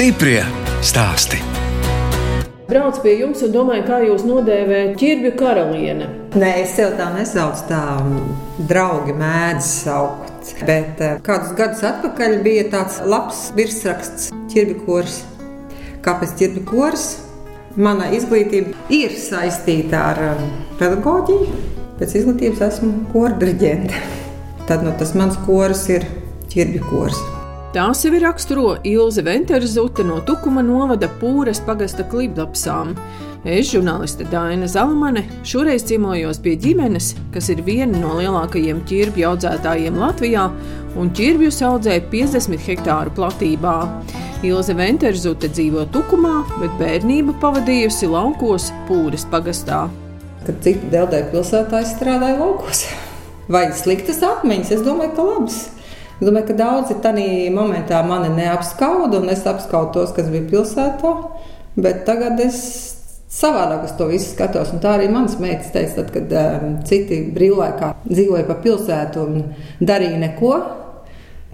Stiprie stāsti. Braucu pie jums un domāju, kā jūs nodēvējat ķirbju karaliene. Nē, es sev tā nesaucu, tā draugi mēdz saukt. Bet eh, kādus gadus atpakaļ bija tāds labs virsraksts ķirbju kurs. Kāpēc ķirbju kurs? Mana izglītība ir saistīta ar um, pedagoģiju. Pēc izglītības esmu kordiriģente. Tad nu, tas mans kurs ir ķirbju kurs. Tā sevi raksturo Ilze Venterzute no Tukuma novada Pūras pagasta klibdapsām. Es, žurnāliste Daina Zalamane, šoreiz ciemojos pie ģimenes, kas ir viena no lielākajiem ķirbju audzētājiem Latvijā un ķirbjus audzē 50 hektāru platībā. Ilze Venterzute dzīvo Tukumā, bet bērnību pavadījusi laukos Pūras pagastā. Kad citi Deldēja pilsētā strādāja laukos. Vai sliktas atmiņas? Es domāju, ka labas. Es domāju, ka daudzi tajā momentā mani neapskauda, un es apskaudu tos, kas bija pilsētā. Bet tagad es savādāk uz to visu skatos. Un tā arī manas meitas teica, tad, kad um, citi brīvlaikā dzīvoja pa pilsētu un darīja neko,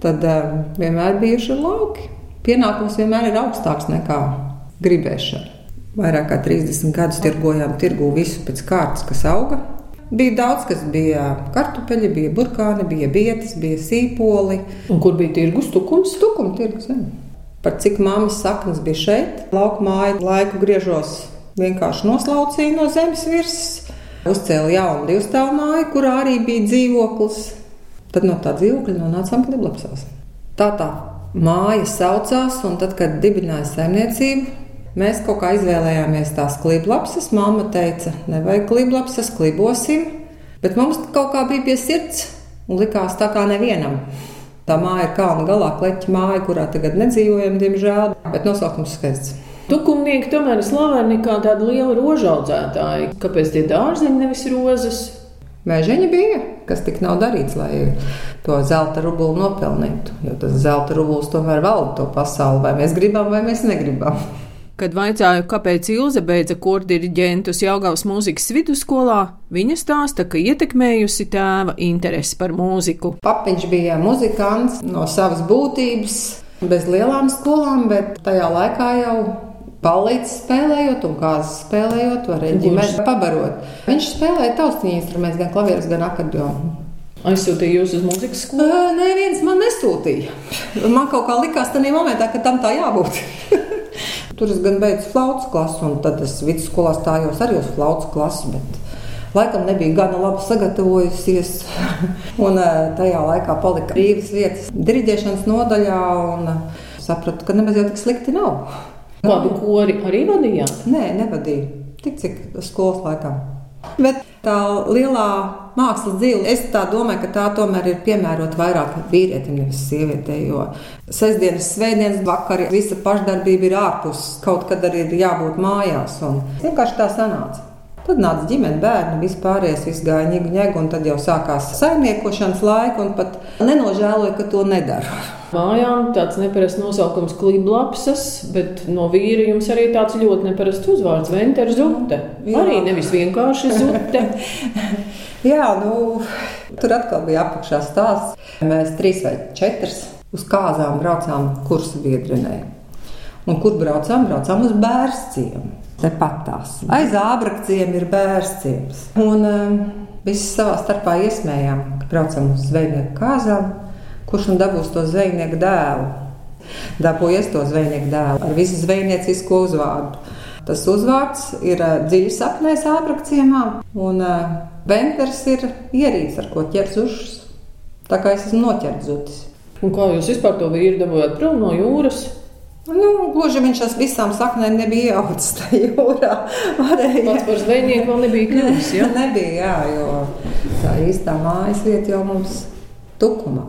tad um, vienmēr bijuši lauki. Pienākums vienmēr ir augstāks nekā gribēšana. Vairāk kā 30 gadus tirgojām tirgu visu pēc kārtas, kas auga. Bija daudz, kas bija kartupeļi, bija burkāni, bija vietas, bija sīpoli. Un kur bija tirgus tukums? Tukums, tirgus. Jā. Par cik māmas saknes bija šeit, lauka māja laiku griežos vienkārši noslaucīja no zemes virsmas. Uzcēla jaunu divstāvu māju, kurā arī bija dzīvoklis. Tad no tā dzīvokļa nonācām Kliblapsās. Tā tā māja saucās, un tad, kad dibināja saimniecību, Mēs kaut kā izvēlējāmies tās kliblapsas. Māma teica, nevajag kliblapsas, klibosim. Bet mums kaut kā bija pie sirds un likās tā kā nevienam. Tā māja ir kalna galā, kleķa māja, kurā tagad nedzīvojam, diemžēl, bet nosaukums skaists. Tukumnieki tomēr ir slaveni kā tādi lieli rožaudzētāji. Kāpēc tie dārzeņi nevis rozes? Mēģiņa bija, kas tik nav darīts, lai to zelta rublu nopelnītu. Jo tas zelta rubls tomēr valda to pasauli, vai mēs gribam, vai mēs negribam. Kad vaicāju, kāpēc Ilze beidza kordiriģentus Jaungavas mūzikas vidusskolā, viņa stāsta, ka ietekmējusi tēva interesi par mūziku. Papiņš bija muzikants no savas būtības, bez lielām skolām, bet tajā laikā jau palīdz spēlējot un kāzas spēlējot, varēja ģimeni pabarot. Viņš spēlēja taustiņu instrumentus, gan klavierus, gan akordionu. Aizsūtīja jūs uz mūzikas skolu? Nē, viens man nesūtīja. Man kaut kā likās tajā momentā, ka tam tā jābūt. Tur es gan beidzu flautas klasi, un tad es vidusskolā stājos arī uz flautas klasi. Bet laikam nebija gana labi sagatavojusies. un eh, tajā laikā palika brīvas vietas diriģēšanas nodaļā, un eh, sapratu, ka nemaz jau tik slikti nav. Kādu kori arī vadījāt? Nē, nevadīju. Tik cik skolas laikā. Bet tā lielā mākslas dzīve, es domāju, ka tā tomēr ir piemērota vairāk vīrietim, nevis sievietei. Jo sestdienas, svētdienas vakarā visa pašdarbība ir ārpus, kaut kad arī ir jābūt mājās. Un vienkārši tā sanāca. Tad nāca ģimene, bērni, vispārējais, viss gāja ņēgu, ņēgu, un tad jau sākās saimniekošanas laika, un pat nenožēloju, ka to nedara. Mājām tāds neparasts nosaukums kliblapsas, bet no vīra jums arī tāds ļoti neparasts uzvārds - Ventera Zute. Jā. Arī nevis vienkārši Zute. Jā, nu, tur atkal bija apakšā stāsts. Mēs trīs vai četras uz kāzām braucām kursu biedrenē. Un kur braucām? Braucām uz bērstiem. Tepat tās. Aiz ābrakciem ir bērstiems. Un um, visi savā starpā iesmējām, ka braucam uz zvejnieku kāzām kurš man dabūs to zvejnieku dēlu. Dabūjies to zvejnieku dēlu ar visu zvejniecisko uzvārdu. Tas uzvārds ir eh, dziļi sapnēs ābrakciemā, un Benters ir ierīts, ar ko ķers ušas. Tā kā es esmu noķerts kā jūs vispār to vīru dabūjāt prom no jūras? Nu, gluži viņš ar visām saknēm nebija ieaudzis tajā jūrā. Varēja. Pats par zvejnieku vēl nebija kļuvis, ja? nebija, jā, jo tā īstā mājas vieta jau mums tukumā.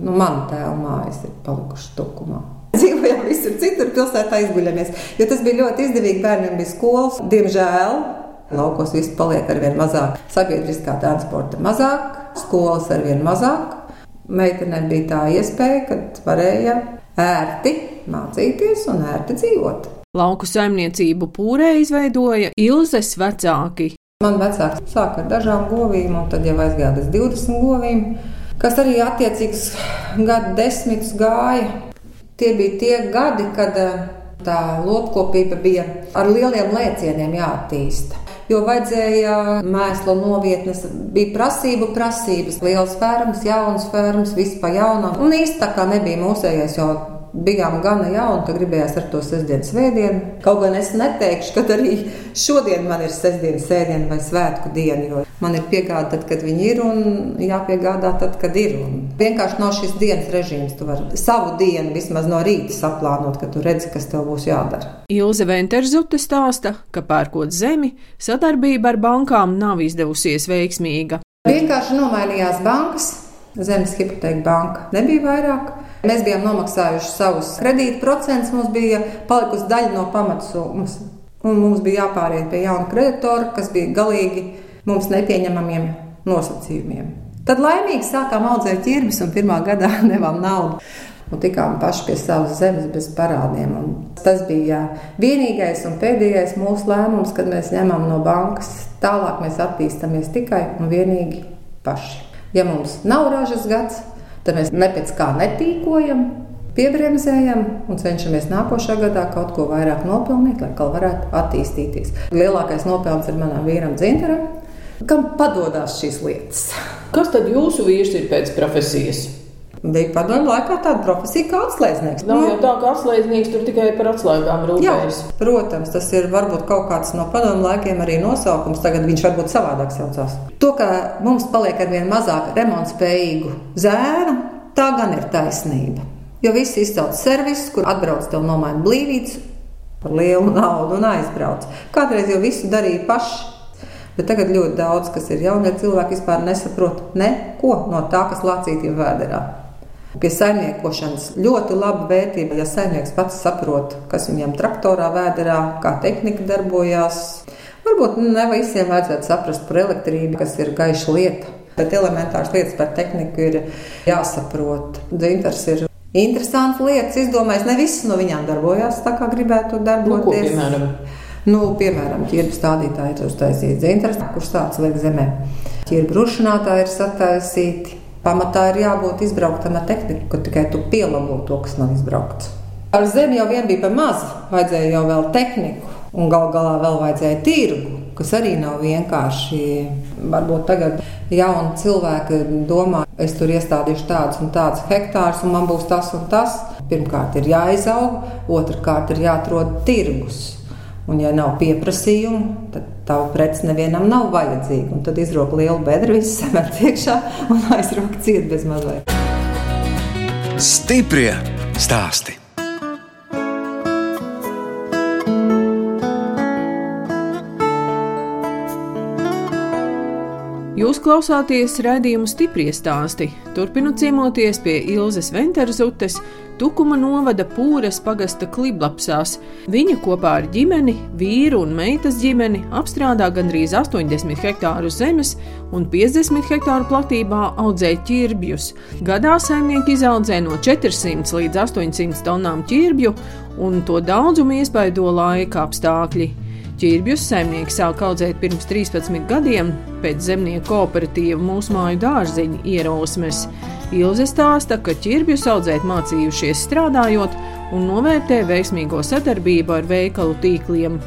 Nu, Mana tēva mājas ir palikušas tukumā. Dzīvojam visur citur, pilsētā izguļamies. Jo tas bija ļoti izdevīgi. Bērniem bija skolas. Diemžēl laukos viss paliek ar vien mazāk. Sabiedriskā transporta mazāk, skolas ar vien mazāk. Meitenēm bija tā iespēja, ka varēja ērti mācīties un ērti dzīvot. Lauku saimniecību pūrē izveidoja Ilzes vecāki. Man vecāks sāka ar dažām govīm, un tad jau aizgāja līdz 20 govīm kas arī attiecīgs gadu desmitus gāja. Tie bija tie gadi, kad eh, tā lopkopība bija ar lieliem lēcieniem jāattīsta. Jo vajadzēja mēslu novietnes, bija prasību prasības, liels fermas, jaunas fermas, viss pa jaunam. Un īsti tā kā nebija mūsējais, jo bijām gana jauni, tad gribējās ar to sestdienas svētdienu. Kaut gan es neteikšu, ka arī šodien man ir sestdienas sēdiena vai svētku diena, jo man ir piegāda tad, kad viņi ir un jāpiegādā tad, kad ir. Un vienkārši nav šis dienas režīms. Tu vari savu dienu vismaz no rīta saplānot, ka tu redzi, kas tev būs jādara. Ilze Venterzute stāsta, ka pērkot zemi, sadarbība ar bankām nav izdevusies veiksmīga. Vienkārši nomainījās bankas. Zemes hipoteka banka nebija vairāk. Mēs bijām nomaksājuši savus kredītu procentus, mums bija palikusi daļa no pamatsummas. Un mums bija jāpāriet pie jauna kreditora, kas bija galīgi mums nepieņemamiem nosacījumiem. Tad laimīgi sākām audzēt ķirbis un pirmā gadā devām naudu. Un tikām paši pie savas zemes bez parādiem. Un tas bija vienīgais un pēdējais mūsu lēmums, kad mēs ņemam no bankas. Tālāk mēs attīstāmies tikai un vienīgi paši. Ja mums nav ražas gads, tad mēs ne pēc kā netīkojam, piebremzējam un cenšamies nākošā gadā kaut ko vairāk nopelnīt, lai kaut varētu attīstīties. Lielākais nopelns ir manam vīram Dzintaram, kam padodas šīs lietas. Kas tad jūsu vīrs ir pēc profesijas? Bija padomju laikā tāda profesija kā atslēdznieks. Nav jau tā, ka atslēdznieks tur tikai par atslēgām rūpējas. Jā, protams, tas ir varbūt kaut kāds no padomju laikiem arī nosaukums. Tagad viņš varbūt savādāk saucās. To, ka mums paliek ar vien mazāk remontspējīgu zēnu, tā gan ir taisnība. Jo viss izcelt servis, kur atbrauc tev nomaina blīvītes par lielu naudu un aizbrauc. Kādreiz jau visu darīja paši. Bet tagad ļoti daudz, kas ir jaunie cilvēki, vispār nesaprot neko no tā, kas lācītiem vēderā. Pie saimniekošanas ļoti laba vērtība, ja saimnieks pats saprot, kas viņam traktorā vēderā, kā tehnika darbojās. Varbūt ne visiem vajadzētu saprast par elektrību, kas ir gaiša lieta. Bet elementāras lietas par tehniku ir jāsaprot. Dzintars ir interesants lietas, izdomājis. Ne visas no viņām darbojās tā, kā gribētu darboties. Nu, ko, piemēram? Nu, piemēram, ķirbu stādītāji ir uztaisīti dzintars, kurš tāds liek zemē. Ķirbu rušinātāji ir sataisīti. Pamatā ir jābūt izbrauktam ar tehniku, ka tikai tu pielabo to, kas nav izbraukts. Ar zemi jau vien bija par maz, vajadzēja jau vēl tehniku, un gal galā vēl vajadzēja tirgu, kas arī nav vienkārši. Varbūt tagad jauni cilvēki domā, es tur iestādīšu tādus un tādus hektārus, un man būs tas un tas. Pirmkārt, ir jāizaug, otrkārt, ir jāatrod tirgus. Un, ja nav pieprasījumu, tad tā prece nevienam nav vajadzīga. Un tad izrok lielu bedru, viss samet iekšā un aizrok ciet bez mazliet. Stiprie stāsti! Jūs klausāties raidījumu stipri stāstī. Turpinot ciemoties pie Ilzas Venterzutes, Tukuma novada Pūras pagasta kliblapsās. Viņa kopā ar ģimeni, vīru un meitas ģimeni apstrādā gandrīz 80 hektāru zemes un 50 hektāru platībā audzē ķirbjus. Gadā saimnieki izaudzē no 400 līdz 800 tonām ķirbju, un to daudzumu iespaido laika apstākļi. Ķirbjus saimnieki sāk audzēt pirms 13 gadiem, pēc zemnieku kooperatīva mūsu māju dārziņa ierosmes. Ilze stāsta, ka ķirbjus audzēt mācījušies strādājot un novērtē veiksmīgo sadarbību ar veikalu tīkliem.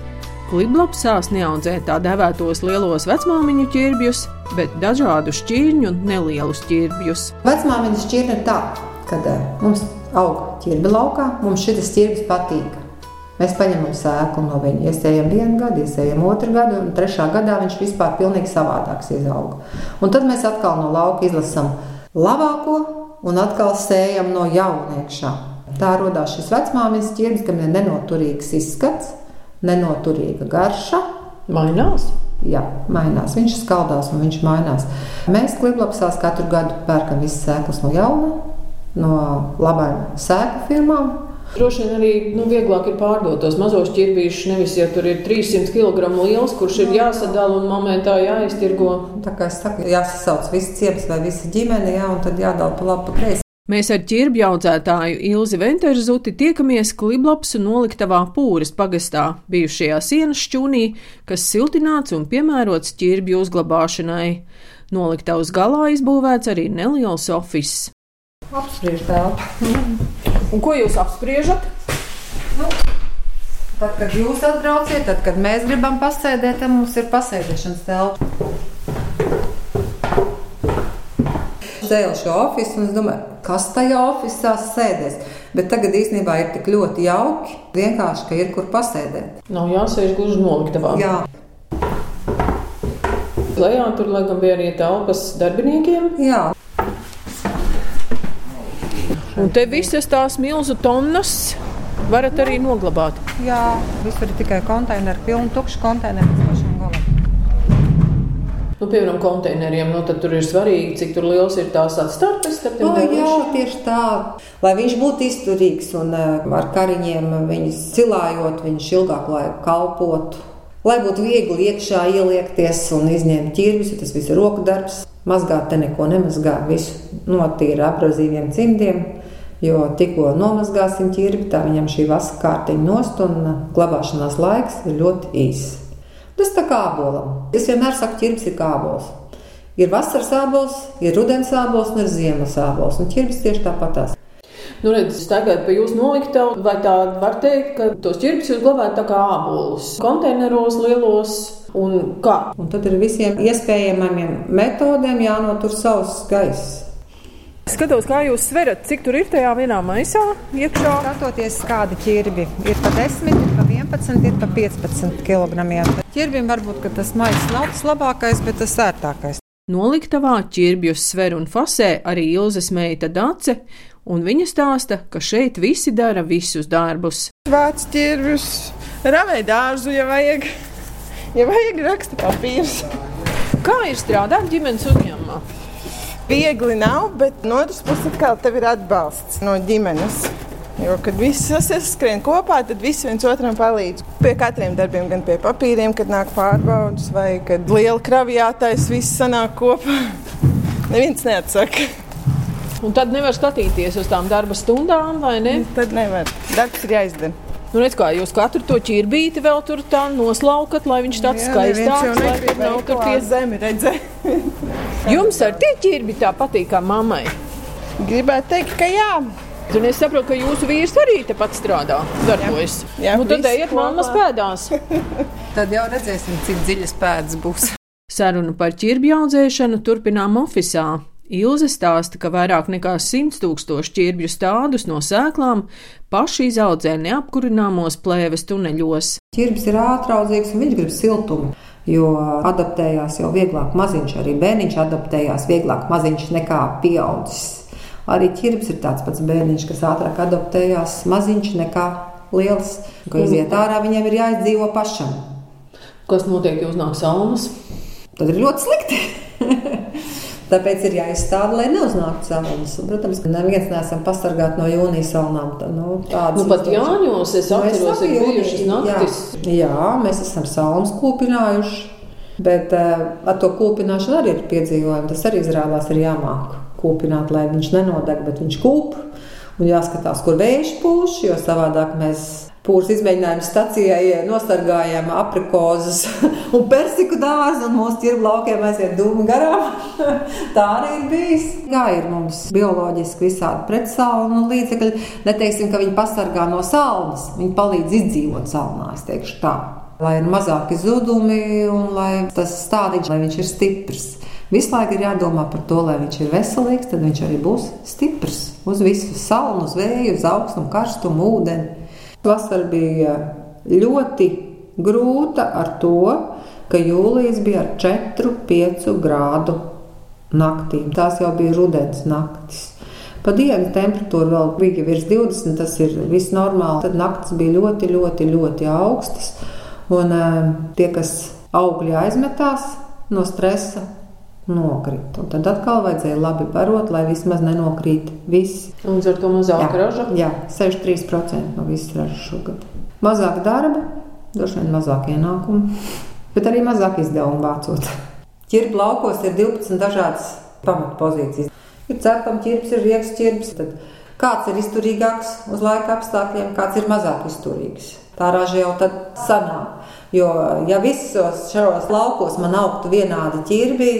Kliblapsās neaudzē tā dēvētos lielos vecmāmiņu ķirbjus, bet dažādu šķirņu un nelielus ķirbjus. Vecmāmiņas šķirne ir tā, kad eh, mums aug ķirbi laukā, mums šis ķirbis patīk. Mēs paņemam sēklu no viņa, iesējam vienu gadu, iesējam otru gadu, un trešā gadā viņš vispār pilnīgi savādāks izaug. Un tad mēs atkal no lauka izlasām labāko un atkal sējam no jauna iekšā. Tā radās šis vecmāmiņas ķirbis, kam ir nenoturīgs izskats, nenoturīga garša. Mainās. Jā, mainās. Viņš skaldās un viņš mainās. Mēs kliplapsās katru gadu pērkam visas sēklas no jauna, no labām sēklu firmām. Droši vien arī nu, vieglāk ir pārdot tos mazos ķirbīšus, nevis ja tur ir 300 kg liels, kurš ir jāsadala un momentā jāiztirgo. Tā kā es saku, jāsasauc visi ciems vai visa ģimene, jā, un tad jādala pa labi, pa kreisi. Mēs ar ķirbju audzētāju Ilzi Venterzuti tiekamies Kliblapsu noliktavā Pūras pagastā, bijušajā sienas šķūnī, kas siltināts un piemērots ķirbju uzglabāšanai. Noliktavas galā izbūvēts arī neliels ofis. Apspriež telpa. Un ko jūs apspriežat? Nu, tad, kad jūs atbrauciet, tad, kad mēs gribam pasēdēt, tad mums ir pasēdēšanas telpa. Zēlu šo oficiālu, un es domāju, kas tajā oficiālā sēdēs. Bet tagad īstenībā ir tik ļoti jauki, vienkārši, ka ir kur pasēdēt. Nav jāsēž gluži noliktavā. Jā. Lejā tur, laikam, bija arī telpas darbiniekiem. Jā. Un te visas tās milzu tonnas varat arī noglabāt. Jā, visur ir tikai konteineri, pilni tukši konteineri līdz pašam galam. Nu, piemēram, konteineriem, nu, tad tur ir svarīgi, cik tur liels ir tās atstarpes starp tiem O, jā, tieši tā. Lai viņš būtu izturīgs un eh, ar kariņiem viņus cilājot, viņš ilgāku laiku kalpotu. Lai būtu viegli iekšā ieliekties un izņemt ķirbis, jo tas viss ir roku darbs. Mazgāt te neko nemazgā, visu notīra abrazīviem cimdiem. Jo tikko nomazgāsim ķirbi, tā viņam šī vaska kārtiņa nost un eh, glabāšanās laiks ir ļoti īss. Tas tā kā abolam. Es vienmēr saku, ķirbis ir kā abols. Ir vasaras abols, ir rudens abols un ir ziemas abols. Un ķirbis tieši tāpatās. Nu, redz, tagad pie jūsu noliktavu, vai tā var teikt, ka tos ķirpus jūs glabājat tā kā ābolus, konteineros lielos un kā? Un tad ir visiem iespējamiem metodēm jānotur savs gaiss. Skatos, kā jūs sverat, cik tur ir tajā vienā maisā iekšā. Skatoties, kādi ķirbi ir pa 10, ir pa 11, ir pa 15 kg. Ķirbim varbūt ka tas maisa nav tas labākais, bet tas ērtākais. Noliktavā ķirbjus sver un fasē arī Ilzas meita Dace, un viņa stāsta, ka šeit visi dara visus darbus. Vāc ķirbjus, ravē dārzu, ja vajag, ja vajag raksta papīrs. Kā ir strādāt ģimenes uzņēmumā? Viegli nav, bet no otras puses atkal tev ir atbalsts no ģimenes. Jo, kad viss saskrien kopā, tad viss viens otram palīdz. Pie katriem darbiem, gan pie papīriem, kad nāk pārbaudas, vai kad liela kravjātais, viss sanāk kopā. Neviens neatsaka. Un tad nevar skatīties uz tām darba stundām, vai ne? Tad nevar. Darbs ir jāizdara. Nu, redz, kā jūs katru to ķirbīti vēl tur tā noslaukat, lai viņš tāds skaistāks, lai tur nav tur tie zemi redzēt. Jums ar tie ķirbi tā patīk kā mammai. Gribētu teikt, ka jā. Un es saprotu, ka jūsu vīrs arī tepat strādā, darbojas. Jā, nu, tad ejiet mammas pēdās. Tad jau redzēsim, cik dziļas pēdas būs. Sarunu par ķirbju audzēšanu turpinām oficiālā. Ilze stāsta, ka vairāk nekā 100 tūkstoši ķirbju stādus no sēklām paši izaudzē neapkurināmos plēves tuneļos. Ķirbis ir ātraudzīgs un viņš grib siltumu. Jo adaptējās jau vieglāk maziņš, arī bērniņš adaptējās vieglāk maziņš nekā pieaudzis. Arī ķirbis ir tāds pats bērniņš, kas ātrāk adaptējās maziņš nekā liels. Kad iziet ārā, viņam ir jāizdzīvo pašam. Kas notiek, ja uznāk salmas? Tad ir ļoti slikti. Tāpēc ir jāizstāda, lai neuznāktu salnas. Un, Protams, ka neviens neesam pasargāti no jūnijas salnām. Tā, nu, Nu, pat. Jāņos es atceros, saku, ir bijušas naktis. Jā, jā, mēs esam salmas kūpinājuši. Bet uh, ar to kūpināšanu arī ir piedzīvojumi. Tas arī izrādās ir jāmāk kūpināt, lai viņš nenodeg, bet viņš kūp. Un jāskatās, kur vējš pūš, jo savādāk mēs pūles izmēģinājumu stacijai nosargājam aprikozes un persiku dārzu, un mūsu ķirbu laukiem aiziet dūmi garām. Tā arī ir bijis. Kā ir mums bioloģiski visādi pretsalnu līdzekļi, neteiksim, ka viņi pasargā no salnas, viņi palīdz izdzīvot salnā, es teikšu tā. Lai ir mazāki zudumi un lai tas stādiņš, lai viņš ir stiprs. Visu laiku ir jādomā par to, lai viņš ir veselīgs, tad viņš arī būs stiprs. Uz visu salnu, uz vēju, uz augstumu, karstumu, ūdeni. Vasara bija ļoti grūta ar to, ka jūlijas bija ar 4-5 grādu naktīm. Tās jau bija rudens naktis. Pa dienu temperatūra vēl bija virs 20, tas ir viss normāli. Tad naktis bija ļoti, ļoti, ļoti augstas. Un eh, tie, kas augļi aizmetās no stresa, nokrita. Tad atkal vajadzēja labi barot, lai vismaz nenokrīt viss. Un ar to mazāk raža. Jā, 63% no visas ražas šogad. Mazāk darba, droši vien mazāk ienākumu, bet arī mazāk izdevumu vācot. Ķirbu laukos ir 12 dažādas pamatpozīcijas. Ir cepama ķirbs, ir rieks ķirbs. Tad kāds ir izturīgāks uz laika apstākļiem, kāds ir mazāk izturīgs. Tā raža jau tad sanāk. Jo, ja visos šajos laukos man augtu vienādi ķirbi,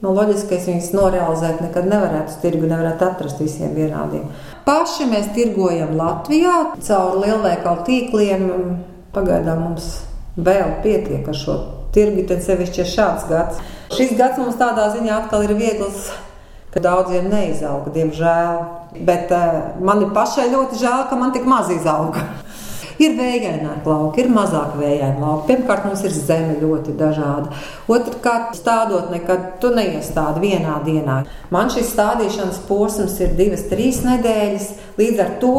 Nu, loģiski, ka es viņus norealizēt nekad nevarētu, tirgu nevarētu atrast visiem vienādiem. Paši mēs tirgojam Latvijā caur lielveikalu tīkliem. Pagaidām mums vēl pietiek ar šo tirgu, tad sevišķi ir šāds gads. Šis gads mums tādā ziņā atkal ir viegls, ka daudziem neizauga, diemžēl. Bet uh, man ir pašai ļoti žēl, ka man tik maz izauga. Ir vējaināki lauki, ir mazāk vējaini lauki. Pirmkārt, mums ir zeme ļoti dažāda. Otrkārt, stādot nekad tu neiestādi vienā dienā. Man šis stādīšanas posms ir divas, trīs nedēļas. Līdz ar to,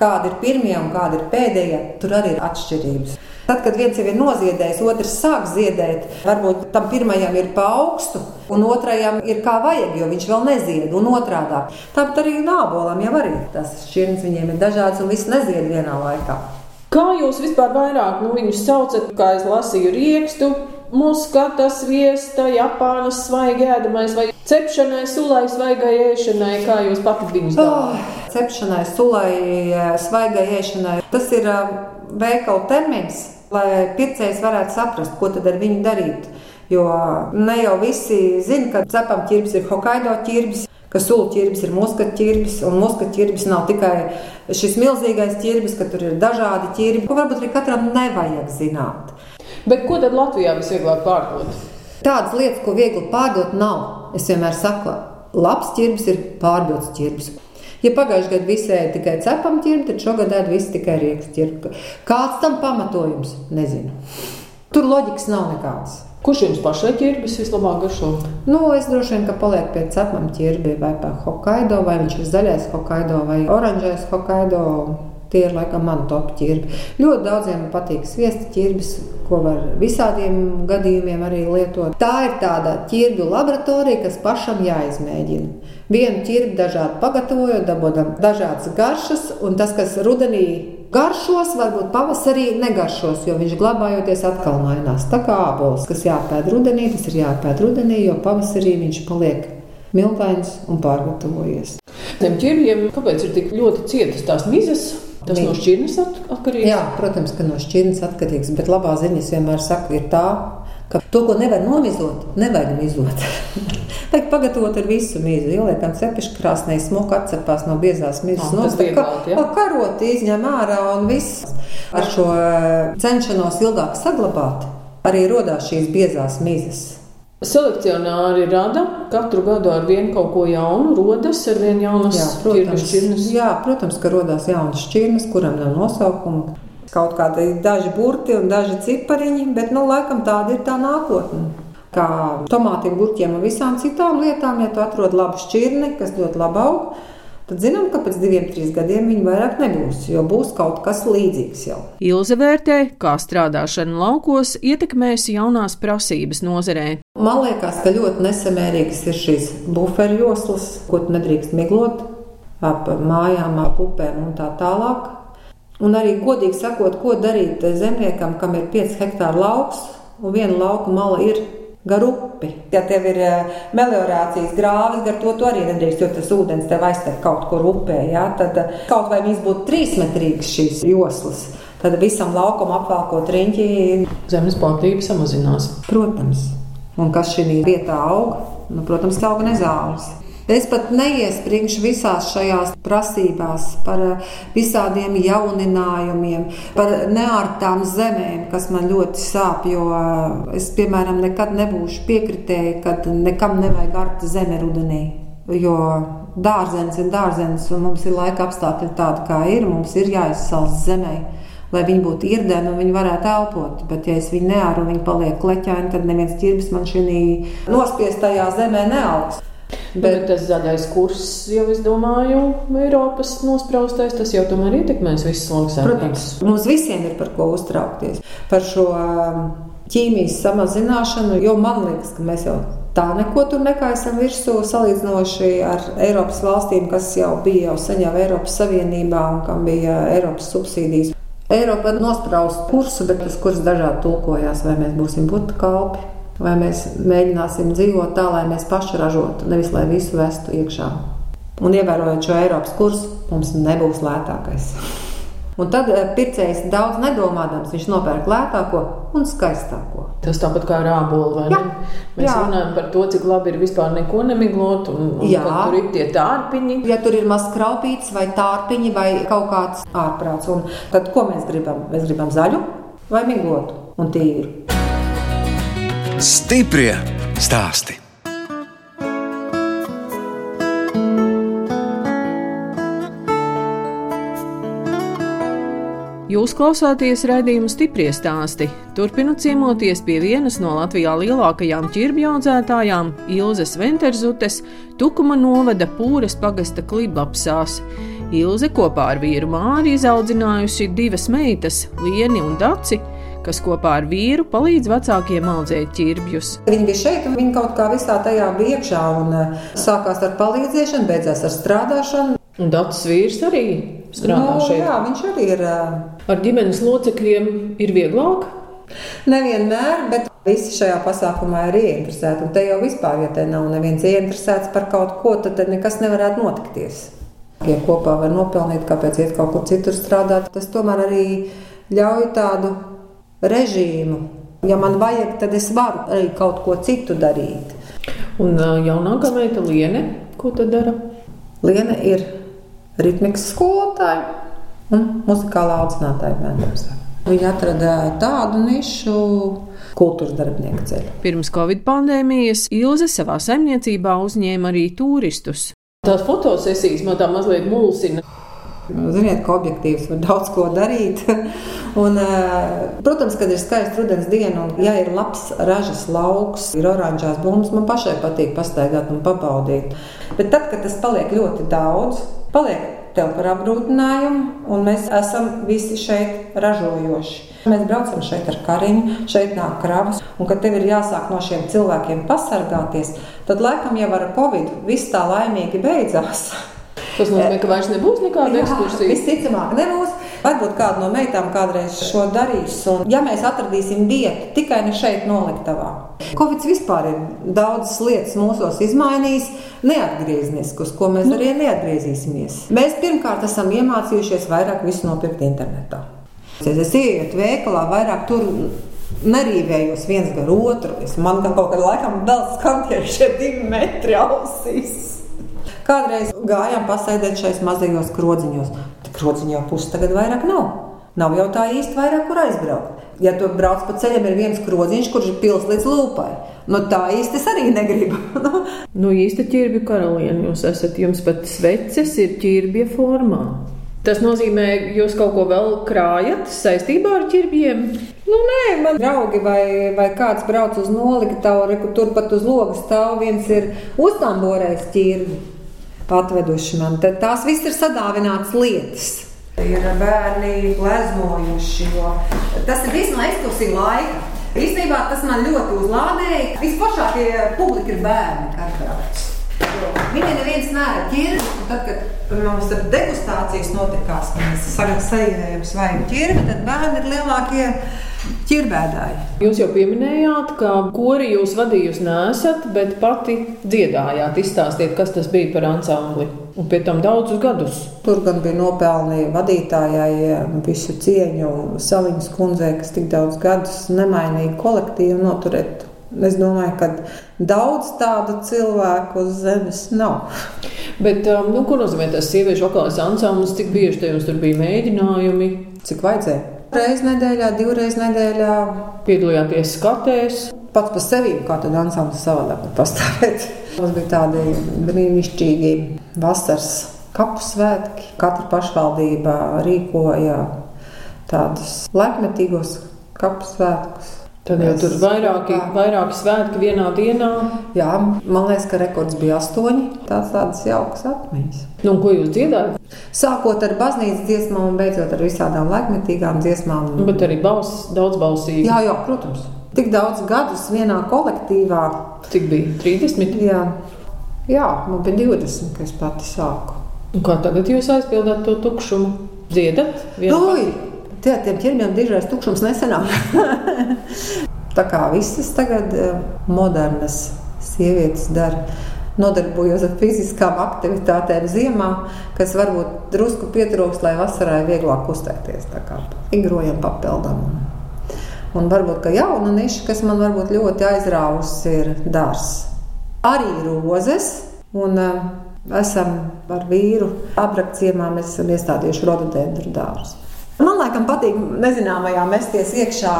kāda ir pirmie un kāda ir pēdējie, tur arī ir atšķirības. Tad, kad viens jau ir noziedējis, otrs sāk ziedēt, varbūt tam pirmajam ir pa augstu, un otrajam ir kā vajag, jo viņš vēl nezied, un otrādi. Tāpat arī nābolam jau ir tas šķirnes, viņiem ir dažādas, un viss nezied vienā laikā. Kā jūs vispār vairāk nu, viņus saucat, kā es lasīju, riekstu, muskata, sviesta, Japānas svaigi ēdamais vai cepšanai, sulai, svaigai ēšanai, kā jūs pati viņus darāt? Oh, cepšanai, sulai, svaigai ēšanai. Tas ir uh, veikala termins, lai pircējs varētu saprast, ko tad ar viņu darīt. Jo ne jau visi zina, ka cepam ķirbis ir Hokkaido ķirbis ka sulu ķirbis ir muskatu ķirbis, un muskatu ķirbis nav tikai šis milzīgais ķirbis, ka tur ir dažādi ķirbi, ko varbūt arī katram nevajag zināt. Bet ko tad Latvijā visvieglāk pārdot? Tādas lietas, ko viegli pārdot, nav. Es vienmēr saku, labs ķirbis ir pārdots ķirbis. Ja pagājušajā gadā visi ēda tikai cepam ķirbi, tad šogad ēda visi tikai rīks ķirbi. Kāds tam pamatojums? Nezinu. Tur loģikas nav nekādas. Kurš jums pašai ķirbis vislabāk garšo? Nu, es droši vien, ka paliek pie cepam ķirbi vai pie Hokkaido, vai viņš ir zaļais Hokkaido vai oranžais Hokkaido. Tie ir laikam mani top ķirbi. Ļoti daudziem patīk sviesta ķirbis, ko var visādiem gadījumiem arī lietot. Tā ir tāda ķirbju laboratorija, kas pašam jāizmēģina. Vienu ķirbi dažādi pagatavojot, dabūjam dažādas garšas, un tas, kas rudenī garšos, varbūt pavasarī negaršos, jo viņš glabājoties atkal mainās. Tā kā ābols, kas jāpēd rudenī, tas ir jāpēd rudenī, jo pavasarī viņš paliek miltains un pārgatavojies. Tiem ķirviem, kāpēc ir tik ļoti cietas tās mizas? Tas Mīd. no šķirnes atkarīgs? Jā, protams, ka no šķirnes atkarīgs, bet labā ziņa, es vienmēr saku, ir tā, ka to, ko nevar nomizot, nevajag mizot. Vajag pagatavot ar visu mīzu. Ieliekam cepešu krāsnī, smuku atcepās no biezās mīzes. No, tā kā ja? karoti izņem ārā un viss. Ar šo eh, cenšanos ilgāk saglabāt, arī rodās šīs biezās mīzes. Selekcionāri rada katru gadu ar vienu kaut ko jaunu, rodas ar vienu protams, šķirnes. Jā, protams, ka rodas jaunas šķirnes, kuram nav nosaukuma. Kaut kādi daži burti un daži cipariņi, bet nu, laikam tāda ir tā nākotne kā tomātiem, gurķiem un visām citām lietām. Ja tu atrod labu šķirni, kas ļoti labi aug, tad zinām, ka pēc diviem, trim gadiem viņi vairs nebūs, jo būs kaut kas līdzīgs jau. Ilze vērtē, kā strādāšana laukos ietekmēs jaunās prasības nozarē. Man liekas, ka ļoti nesamērīgas ir šīs buferjoslas, ko tu nedrīkst miglot ap mājām, ap upēm un tā tālāk. Un arī godīgi sakot, ko darīt zemniekam, kam ir 5 hektāru lauks un viena lauka mala ir gar upi. Ja tev ir eh, meliorācijas grāvis, gar to tu arī nedrīkst, jo tas ūdens tev aiztek kaut kur upē. Ja? Tad eh, kaut vai viņas būtu trīsmetrīgas šīs joslas. Tad visam laukumam apvalkot riņķi. Zemes platība samazinās. Protams. Un kas šī vietā aug? Nu, protams, auga nezāles. Es pat neiespringšu visās šajās prasībās par eh, visādiem jauninājumiem, par neārtām zemēm, kas man ļoti sāp. Jo eh, es, piemēram, nekad nebūšu piekritēji, ka nekam nevajag arta zeme rudenī. Jo dārzenis ir dārzenis, un mums ir laika apstākļi tādi, kā ir. Mums ir jāizsals zemē lai viņi būtu irdeni un viņi varētu elpot. Bet, ja es viņu neāru un viņi paliek kleķaini, tad neviens ķirbis man šī nospiestajā zemē neaugs. Bet, bet tas zaļais kurs, jau es domāju, Eiropas nospraustais, tas jau tomēr ietekmēs visas lauksaimniecības. Protams, mums visiem ir par ko uztraukties. Par šo um, ķīmijas samazināšanu, jo man liekas, ka mēs jau tā neko tur nekaisam virsū salīdzinoši ar Eiropas valstīm, kas jau bija jau jau Eiropas Savienībā un kam bija Eiropas subsīdijas. Eiropa nospraust kursu, bet tas kurs dažādi tulkojās, vai mēs būsim butu kalpi vai mēs mēģināsim dzīvot tā, lai mēs paši ražotu, nevis lai visu vestu iekšā. Un ievērojot šo Eiropas kursu, mums nebūs lētākais. Un tad eh, pircējs daudz nedomādams, viņš nopērk lētāko un skaistāko. Tas tāpat kā rābola, Jā. Mēs Jā. runājam par to, cik labi ir vispār neko nemiglot, un, un tur ir tie tārpiņi. Ja tur ir mazs kraupīts vai tārpiņi vai kaut kāds ārprāts, un tad ko mēs gribam? Mēs gribam zaļu vai miglotu un tīru. Stiprie stāsti. Jūs klausāties raidījuma stipri stāstī. Turpinu ciemoties pie vienas no Latvijā lielākajām ķirbju audzētājām, Ilzas Venterzutes, Tukuma novada Pūras pagasta kliblapsās. Ilze kopā ar vīru Māri izaudzinājusi divas meitas, Lieni un Daci, kas kopā ar vīru palīdz vecākiem audzēt ķirbjus. Viņi bija šeit, un viņi kaut kā visā tajā bija iekšā. Un, uh, sākās ar palīdzēšanu, beidzās ar strādāšanu. Un Dacis vīrs arī strādā Nu, šeit. jā, viņš arī ir. Uh, Ar ģimenes locekļiem ir vieglāk. Nevienmēr, bet visi šajā pasākumā ir ieinteresēti. Un te jau vispār, ja te nav neviens ieinteresēts par kaut ko, tad nekas nevarētu notikties. Ja kopā var nopelnīt, kāpēc iet kaut kur citur strādāt, tas tomēr arī ļauj tādu režīmu. Ja man vajag, tad es varu arī kaut ko citu darīt. Un jaunākā meita Liene, ko tad dara? Liena ir ritmikas skolotāja un muzikālā audzinātāja bērniem. Viņa atrada tādu nišu kultūras darbinieku ceļu. Pirms Covid pandēmijas Ilze savā saimniecībā uzņēma arī turistus. Tās fotosesijas man tā mazliet mulsina. Ziniet, ka objektīvs var daudz ko darīt. Un, eh, protams, kad ir skaists rudens diena, un ja ir labs ražas lauks, ir oranžās bumbas, man pašai patīk pastaigāt un pabaudīt. Bet tad, kad tas paliek ļoti daudz, paliek tev par apgrūtinājumu, un mēs esam visi šeit ražojoši. Mēs braucam šeit ar kariņu, šeit nāk kravas, un kad tev ir jāsāk no šiem cilvēkiem pasargāties, tad laikam jau ar covid viss tā laimīgi beidzās. Tas nozīmē, ka vairs nebūs nekāda ekskursija. Visticamāk, nebūs. Varbūt kāda no meitām kādreiz šo darīs. Un, ja mēs atradīsim vietu tikai ne šeit, noliktavā, Covid vispār ir daudzas lietas mūsos izmainījis, neatgrieznisku, uz ko mēs arī neatgriezīsimies. Mēs pirmkārt esam iemācījušies vairāk visu nopirkt internetā. Es ietu veikalā, vairāk tur nerīvējos viens gar otru. Es man kaut kādā laikā vēl skan tie divi metri ausīs. Kādreiz gājām pasēdēt šais mazajos krodziņos. Krodziņā pusi tagad vairāk nav. Nav jau tā īsti vairāk, kur aizbraukt. Ja tu brauc pa ceļam, ir viens krodziņš, kurš ir pils līdz lūpai. Nu, tā īsti es arī negribu. Nu, īsta ķirbju karaliene jūs esat. Jums pat sveces ir ķirbja formā. Tas nozīmē, ka jūs kaut ko vēl krājat saistībā ar ķirbjiem. nu, nē, man draugi vai, vai kāds brauc uz noliktavu, re, kur turpat uz logas stāv viens ir uztamborējis ķirbi. Atveduši man. Tad tās viss ir sadāvināts lietas. Ir bērni gleznojuši, jo tas ir viss no ekskursiju laika. Īstenībā tas man ļoti uzlādēja. Visplašākie publika ir bērni. Jo Viņi neviens nēra ķirbi. un Tad, kad mums tur degustācijas notikās, kad mēs sagatavojam svaigu ķirbi, tad bērni ir lielākie ķirbēdāji. Jūs jau pieminējāt, ka kori jūs vadījusi nesat, bet pati dziedājāt. Izstāstiet, kas tas bija par ansambli. Un pie tam daudzus gadus. Tur gan bija nopelnīja vadītājai visu cieņu, Saliņas kundzei, kas tik daudz gadus nemainīgi kolektīvu noturēt. Es domāju, ka daudz tādu cilvēku uz zemes nav. Bet, um, nu, ko nozīmē tas sieviešu vokālais ansamblis? Cik bieži jums tur bija mēģinājumi? Cik vajadzēja? Reizes nedēļā, divreiz nedēļā. Piedalījāties skatēs. Pats par sevi, kā tad ansamblis savādāk var pastāvēt. Mums bija tādi brīnišķīgi vasaras kapu svētki. Katra pašvaldība rīkoja tādus laikmetīgos kapu svētkus. Tad jau tur vairāki, vairāki svētki vienā dienā. Jā, man liekas, ka rekords bija astoņi. Tās tādas jaukas atmiņas. Nu, ko jūs dziedājat? Sākot ar baznīcas dziesmām un beidzot ar visādām laikmetīgām dziesmām. Nu, bet arī balss, daudz balsīgi. Jā, jā, protams. Tik daudz gadus vienā kolektīvā. Cik bija? 30. Jā, jā man bija 20, kad es pati sāku. Un kā tagad jūs aizpildāt to tukšumu? Dziedat? vienu Tie tiem ķermeņiem dižais tukšums nesenāk. Tā kā visas tagad eh, modernas sievietes dara. Nodarbojos ar fiziskām aktivitātēm ziemā, kas varbūt drusku pietrūks, lai vasarai vieglāk kustēties. Tā kā Igrojam, papildām un, varbūt jauna niša, kas man varbūt ļoti aizrāvusi, ir dārsts. Arī rozes. Un, uh, esam ar vīru aprakciemā, mēs esam iestādījuši rododendru dārstu. Man laikam patīk nezināmajā mesties iekšā.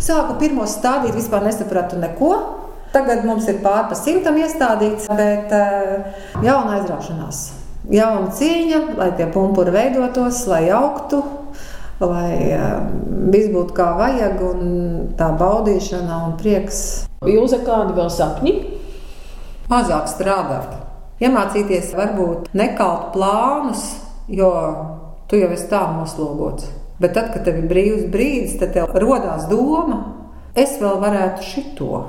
Sāku pirmo stādīt, vispār nesapratu neko. Tagad mums ir pār pa simtam iestādīts, bet uh, jauna aizraušanās, jauna cīņa, lai tie pumpuri veidotos, lai augtu, lai uh, viss būtu kā vajag, un tā baudīšana un prieks. Jūs ar kādu vēl sapņi? Mazāk strādāt. Iemācīties varbūt nekalt plānus, jo tu jau esi tā noslogots. Bet tad, kad tev ir brīvs brīdis, tad tev radās doma, es vēl varētu šito.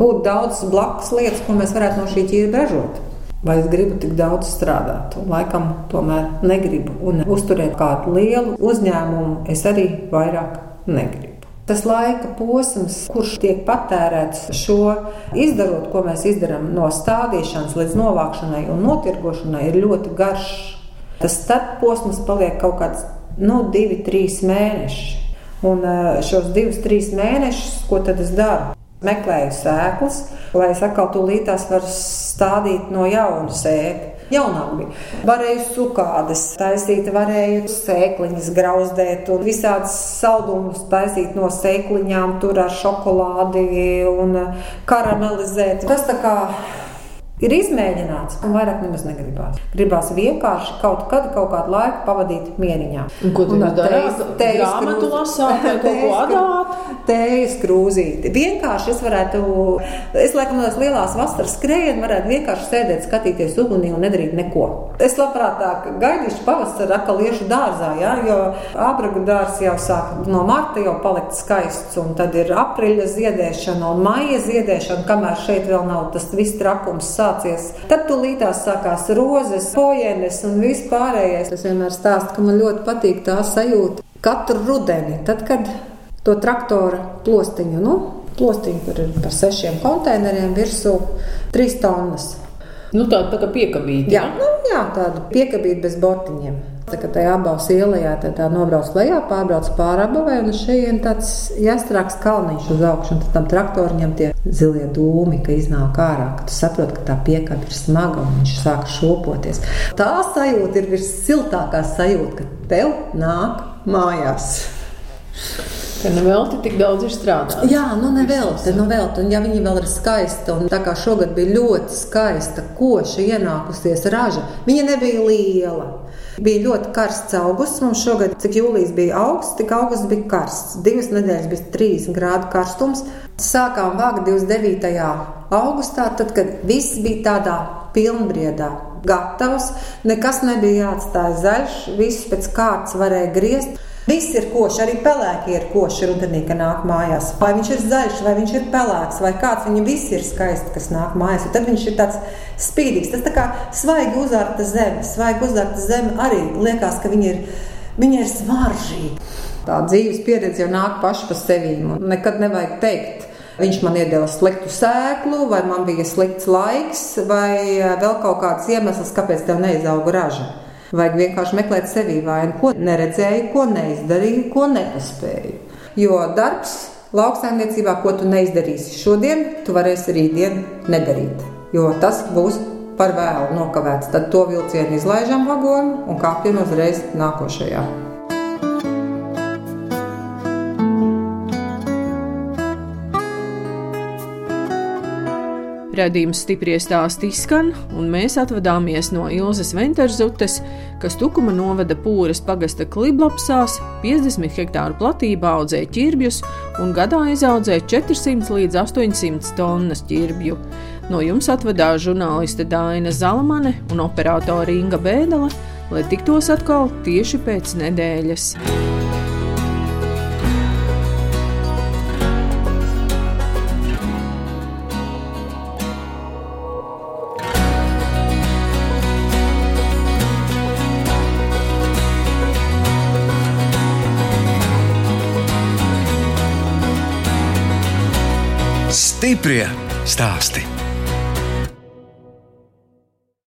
Būtu daudz blakus lietas, ko mēs varētu no šī ķīra ražot. Vai es gribu tik daudz strādāt? Un, laikam, tomēr negribu. Un uzturēt kādu lielu uzņēmumu es arī vairāk negribu. Tas laika posms, kurš tiek patērēts šo izdarot, ko mēs izdarām no stādīšanas līdz novākšanai un notirgošanai, ir ļoti garš. Tas starposms paliek kaut kāds nu, divi, trīs mēneši. Un šos divus, trīs mēnešus, ko tad es daru? Meklēju sēklas, lai es atkal tūlītās varu stādīt no jauna sēklu jaunāk bija. Varēju sukādas taisīt, varēju sēkliņas grauzdēt un visādas saldumus taisīt no sēkliņām, tur ar šokolādi un karamelizēt. Tas tā kā ir izmēģināts, un vairāk nemaz negribās. Gribās vienkārši kaut kad, kaut kādu laiku pavadīt mieriņā. Un, ko tu darīji? Grāmatu lasāt kaut ko adāt? Tējas krūzīti. Vienkārši es varētu, es laikam tās lielās vasaras skrējienu varētu vienkārši sēdēt, skatīties ugunī un nedarīt neko. Es labprātāk gaidīšu pavasari atkal iešu dārzā, ja, jo abragu dārs jau sāk no marta jau palikt skaists, un tad ir apriļa ziedēšana un maija ziedēšana, kamēr šeit vēl nav tas viss trakums sāk sācies. Tad tūlītās sākās rozes, pojienes un viss pārējais. Es vienmēr stāstu, ka man ļoti patīk tā sajūta katru rudeni, tad, kad to traktora plostiņu, nu, plostiņu, kur ir par sešiem konteineriem virsū, trīs tonnas. Nu, tāda tā kā piekabīta. Jā, nu, jā tāda piekabīta bez bortiņiem. Tā kā tajā abās ielā tā, tā nobrauc lejā, pārbrauc pāri abavai, un šeit tāds jāstrāks kalniņš uz augšu, un tam traktoriņam tie zilie dūmi, ka iznāk ārā, ka tu saproti, ka tā piekāpe ir smaga un viņš sāk šopoties. Tā sajūta ir vissiltākā sajūta, ka tev nāk mājās. Ka nevelti tik daudz ir strādāts. Jā, nu nevelti, nu velti. Un ja viņi vēl ir skaisti, un tā kā šogad bija ļoti skaista, koša ienākusies raža, viņa nebija liela. Bija ļoti karsts augusts. Mums šogad, cik jūlijas bija augsts, tik augusts bija karsts. Divas nedēļas bija 30 grādu karstums. Sākām vākt 29. augustā, tad, kad viss bija tādā pilnbriedā. Gatavs, nekas nebija jāatstāj zaļš, viss pēc kārtas varēja griezt. Viss ir koši, arī pelēki ir koši rudenī, kad nāk mājās. Vai viņš ir zaļš, vai viņš ir pelēks, vai kāds viņam viss ir skaisti, kas nāk mājās. Un tad viņš ir tāds spīdīgs. Tas tā kā svaigi uzārta zeme. Svaigi uzārta zeme arī liekas, ka viņa ir, viņa ir smaržīga. Tā dzīves pieredze jau nāk paša pa sevi. Nekad nevajag teikt, Viņš man iedeva sliktu sēklu, vai man bija slikts laiks, vai vēl kaut kāds iemesls, kāpēc tev neizauga raža. Vajag vienkārši meklēt sevī vainu, ko neredzēju, ko neizdarīju, ko nepaspēju. Jo darbs lauksaimniecībā, ko tu neizdarīsi šodien, tu varēsi rītdien nedarīt. Jo tas būs par vēlu nokavēts. Tad to vilcienu izlaižam vagonu un kāpjam uzreiz nākošajā. Radījums stipri stāst izskan, un mēs atvadāmies no Ilzas Venterzutes, kas Tukuma novada pūras pagasta kliblapsās, 50 hektāru platībā audzē ķirbjus un gadā izaudzē 400 līdz 800 tonnas ķirbju. No jums atvadās žurnāliste Dāna Zalamane un operātore Inga Bēdele, lai tiktos atkal tieši pēc nedēļas. Stiprie stāsti.